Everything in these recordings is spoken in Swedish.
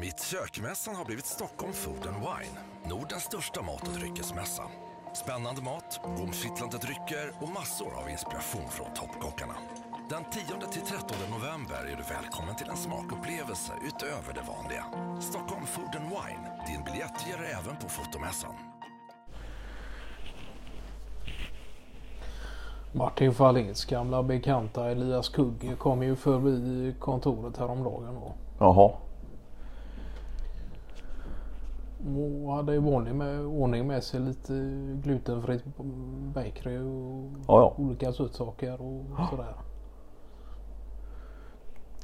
Mitt kökmässan har blivit Stockholm Food and Wine. Nordens största mat och dryckesmässa. Spännande mat, omkittlande drycker och massor av inspiration från toppkockarna. Den 10-13 november är du välkommen till en smakupplevelse utöver det vanliga. Stockholm Food and Wine. Din biljett ger även på fotomässan. Martin Fahlins gamla bekanta Elias Kugge kom ju förbi kontoret häromdagen då. Jaha. Och hade i vanlig med, ordning med sig lite glutenfritt bakery och Ja, ja. olika sötsaker och sådär.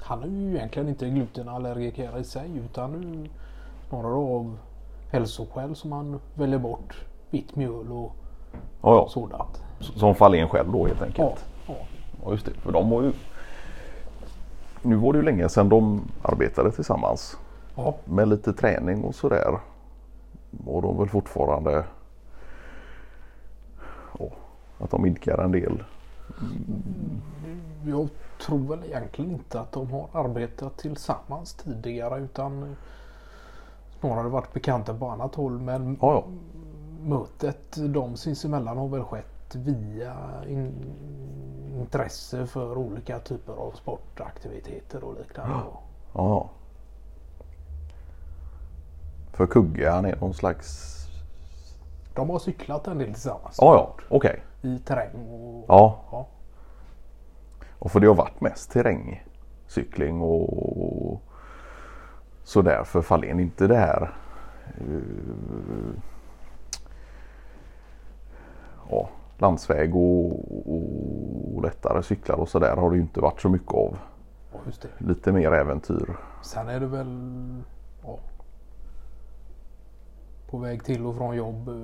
Han är ju egentligen inte glutenallergiker i sig utan nu snarare av hälsoskäl som han väljer bort vitt mjöl och Ja, ja. sådant. Som Fahlén själv då helt Ja, enkelt. ja. Ja just det. För de var ju... Nu var det ju länge sedan de arbetade tillsammans. ja. Med lite träning och sådär. Och de väl fortfarande... Ja, att de idkar en del. Jag tror väl egentligen inte att de har arbetat tillsammans tidigare utan snarare varit bekanta på annat håll. Men Ja, ja. mötet de sinsemellan har väl skett via in, intresse för olika typer av sportaktiviteter och liknande. Ja. För Kugge han är någon slags... De har cyklat en del tillsammans. Ja, ja. Okej. I terräng och Ja. ja. Och för det har varit mest terrängcykling och sådär för Fahlén. Inte det här eh, ja, landsväg och, och lättare cyklar och sådär har det ju inte varit så mycket av. Just det. Lite mer äventyr. Sen är det väl ja, på väg till och från jobb. eh,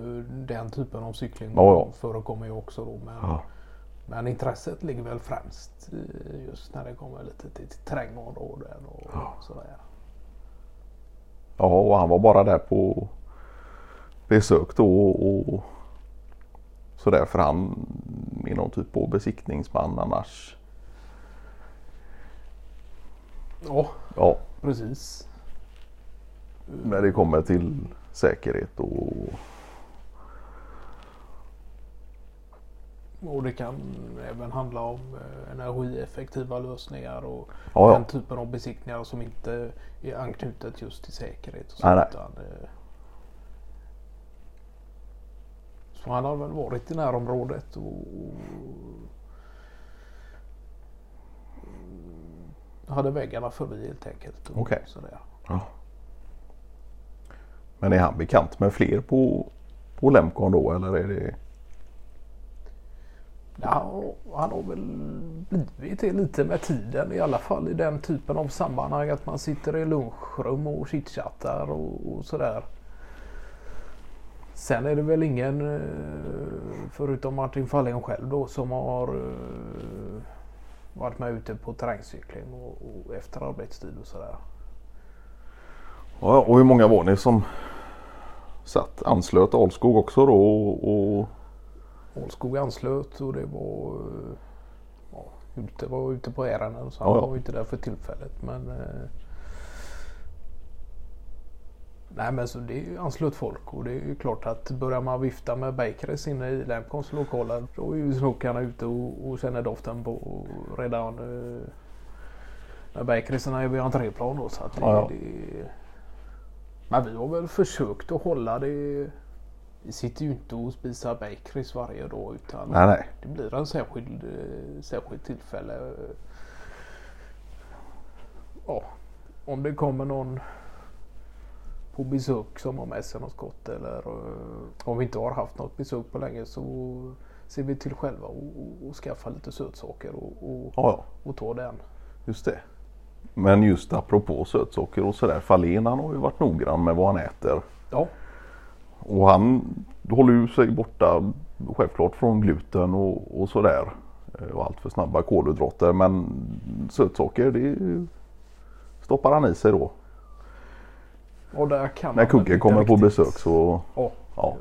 Den typen av cykling Ja, ja. förekommer ju också då. Men, Ja. men intresset ligger väl främst eh, just när det kommer lite till terrängområden och sådär. Ja, och han var bara där på besök då och sådär för han är någon typ av besiktningsman annars. Ja, Ja, precis. när det kommer till säkerhet och Och det kan även handla om eh, energieffektiva lösningar och Ja, ja. den typen av besiktningar som inte är anknutet just till säkerhet. Och så, Nej, nej. utan, eh, så han har väl varit i närområdet och hade väggarna förbi helt enkelt. Okej. Sådär. Men är han bekant med fler på, på Lemcon då eller är det? Ja, han har väl blivit det lite med tiden i alla fall i den typen av sammanhang att man sitter i lunchrum och chitchattar och, och sådär. Sen är det väl ingen eh, förutom Martin Fahlén själv då som har eh, varit med ute på terrängcykling och, och efter arbetstid och sådär. Ja, och hur många var ni som satt anslöt Alskog också då och, och Ålskog anslöt och det var eh, ja, ute, var ute på ärenden så Ja, han ja. var ju inte där för tillfället. Men, eh, nej men så det anslöt folk och det är ju klart att börjar man vifta med bakeries inne i Lemcons lokaler då är ju snokarna ute och, och känner doften på redan eh, med bakeriesarna är vid entréplan då. Så att det, Ja, ja. det, men vi har väl försökt att hålla det vi sitter ju inte och spisar bakeries varje dag utan Nej, nej. det blir en särskild, eh, särskild tillfälle. Ja, om det kommer någon på besök som har med sig något gott eller eh, om vi inte har haft något besök på länge så ser vi till själva och, och, och skaffa lite sötsaker och, och, ja, ja, och ta den. just det. Men just apropå sötsocker och sådär. Fahlén han har ju varit noggrann med vad han äter. Ja, Och han håller ju sig borta självklart från gluten och, och sådär. Eh, Och allt för snabba kolhydrater. Men sötsocker det stoppar han i sig då. och där kan När man väl Kugge inte kommer på riktigt- besök så Ja, ja.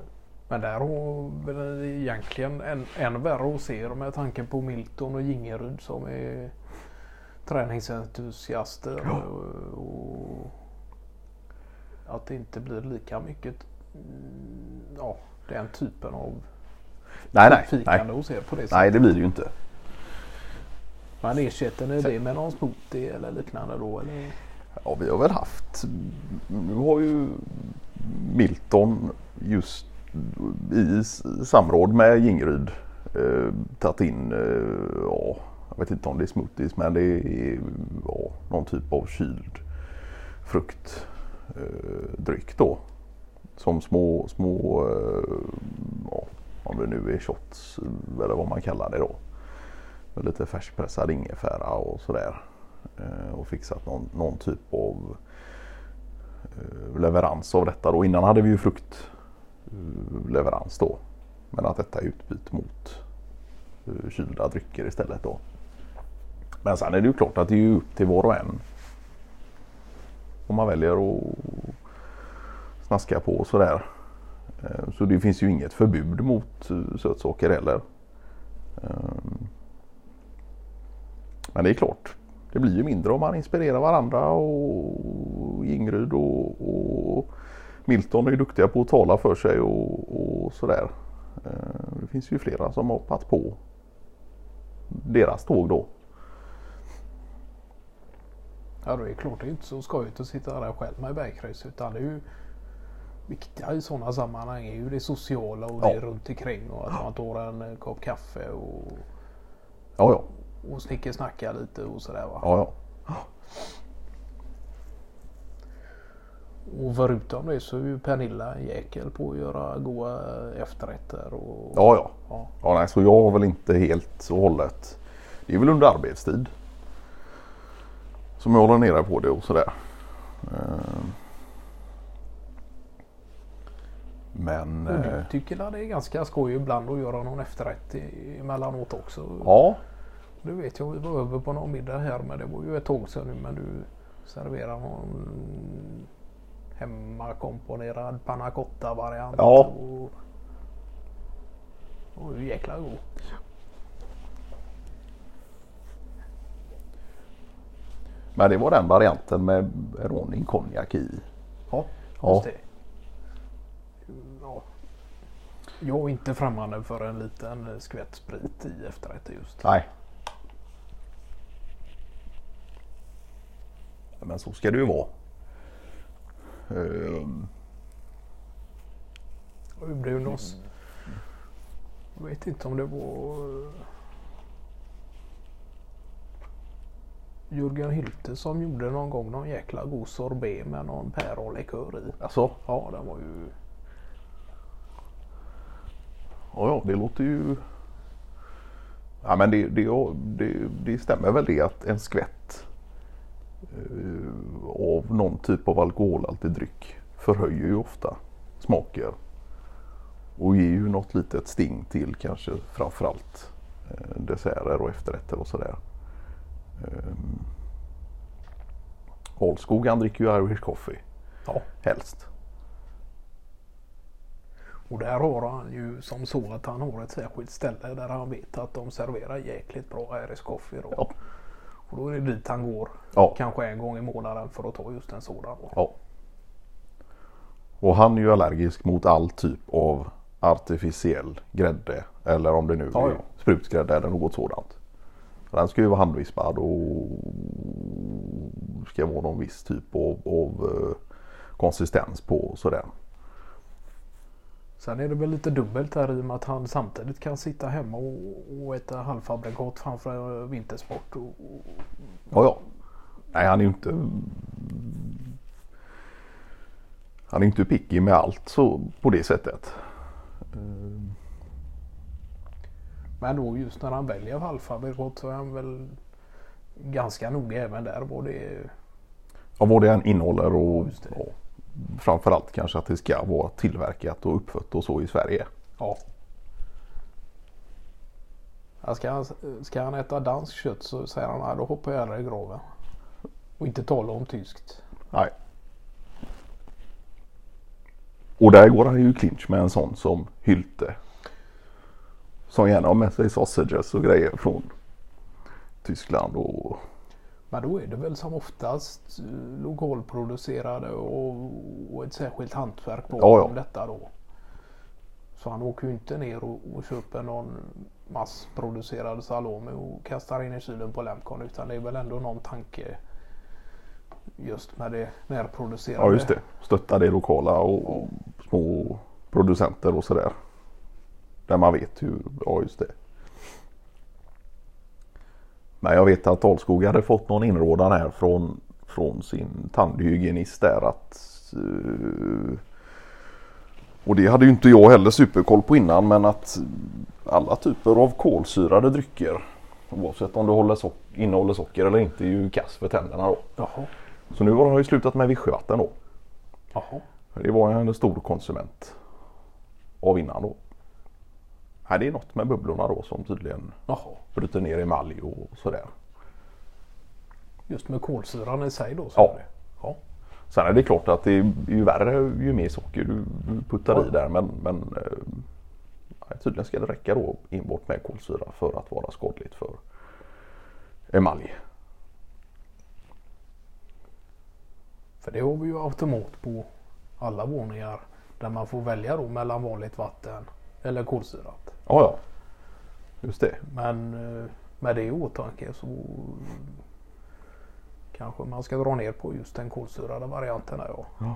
Men där har egentligen än, än värre att se med tanke på Milton och Gingerud som är träningsentusiaster. Och, och att det inte blir lika mycket mm, ja, den typen av Nej, nej, fikande nej. hos er på det sättet. Nej, det blir det ju inte. Men ersätter ni det med någon smoothie eller liknande då? Eller? Ja, vi har väl haft. Nu har ju Milton just i samråd med Gingryd eh, tagit in, eh, ja, jag vet inte om det är smoothies men det är ja, någon typ av kyld fruktdryck eh, då. Som små, små eh, ja, om det nu är shots eh, eller vad man kallar det då. Med lite färskpressad ingefära och sådär. Eh, och fixat någon, någon typ av eh, leverans av detta då. Innan hade vi ju fruktleverans eh, då. Men att detta är utbyte mot kylda drycker istället då. Men sen är det ju klart att det är ju upp till var och en. Om man väljer att snaska på och sådär. Eh, så det finns ju inget förbud mot eh, sötsaker heller. Eh, men det är klart, det blir ju mindre om man inspirerar varandra och Ingrid och, och Milton är ju duktiga på att tala för sig och, och sådär. Det finns ju flera som har hoppat på deras tåg då. Ja, det är klart det är inte så skojigt att sitta där själv med bergkryss utan det är ju viktiga i sådana sammanhang är ju det sociala och Ja. det runt omkring och att man tar en kopp kaffe och, Ja, ja. och snickesnackar lite och sådär va. ja, ja. Och förutom det så är ju Pernilla en jäkel på att göra goda efterrätter och Ja, ja. ja. ja nej, så jag har väl inte helt och hållet. Det är väl under arbetstid. Som jag håller nere på det och sådär. Eh, Men... Och eh, du tycker att det är ganska skoj ibland att göra någon efterrätt emellanåt också? Ja, Du vet jag vi var över på någon middag här men det var ju ett tag sedan nu men du serverar någon hemmakomponerad panna cotta variant. Ja. Och, och jäkla god. Men det var den varianten med ordning konjak i. Ja, Ja. just det. Ja. Jag är inte främmande för en liten skvätt sprit i efterrätter just. Nej. Men så ska det ju vara. Ehm, Och Brunos. Jag vet inte om det var Jörgen Hylte som gjorde någon gång någon jäkla god sorbet med någon päronlikör i. Alltså, Ja, den var ju... ja, ja det låter ju... Ja men det, det, det, det stämmer väl det att en skvätt eh, av någon typ av alkoholhaltig dryck förhöjer ju ofta smaker. Och ger ju något litet sting till kanske framförallt eh, desserter och efterrätter och sådär. Holskog han dricker ju Irish coffee Ja. helst. Och där har han ju som så att han har ett särskilt ställe där han vet att de serverar jäkligt bra Irish coffee. Då. Ja. Och då är det dit han går. Ja. Kanske en gång i månaden för att ta just en sådan. Då. Ja. Och han är ju allergisk mot all typ av artificiell grädde. Eller om det nu Ja, är ja. sprutsgrädde eller något sådant. Den ska ju vara handvispad och ska vara någon viss typ av, av eh, konsistens på sådär. Sen är det väl lite dubbelt här i och med att han samtidigt kan sitta hemma och, och äta halvfabrikat framför vintersport. Och, och, Ja, ja. Nej, han är ju inte... Han är inte picky med allt så på det sättet. Men då just när han väljer halvfabrikat så är han väl ganska noga även där. Vad det Ja, vad det än innehåller och ja, framförallt kanske att det ska vara tillverkat och uppfött och så i Sverige. Ja. Ja, Ska han, ska han äta dansk kött så säger han nej då hoppar jag hellre i graven. Och inte tala om tyskt. Nej. Och där går han ju i clinch med en sån som Hylte. Som gärna har med sig sausages och grejer från Tyskland och Men då är det väl som oftast eh, lokalproducerade och, och ett särskilt hantverk bakom Ja, ja. detta då. Så han åker ju inte ner och, och köper någon massproducerad salami och kastar in i kylen på Lemcon utan det är väl ändå någon tanke just med det närproducerade. Ja just det. Stötta det lokala och, och små producenter och sådär. Där man vet hur, ja just det. Men jag vet att Alskog hade fått någon inrådan här från, från sin tandhygienist där att eh, och det hade ju inte jag heller superkoll på innan men att alla typer av kolsyrade drycker oavsett om det sock- innehåller socker eller inte är ju kass för tänderna då. Jaha. Så nu har jag ju slutat med vichyvatten då. Jaha. Det var jag en stor konsument av innan då. Nej, det är något med bubblorna då som tydligen Jaha. bryter ner emalj och sådär. Just med kolsyran i sig då? Ja. sa du? ja. Sen är det klart att det är ju värre ju mer socker du puttar Ja. i där men, men eh, tydligen ska det räcka då enbart med kolsyra för att vara skadligt för emalj. För det har vi ju automat på alla våningar där man får välja då mellan vanligt vatten eller kolsyrat. Ja, ja. Just det. Men eh, med det i åtanke så kanske man ska dra ner på just den kolsyrade varianten. här, Ja. Ja.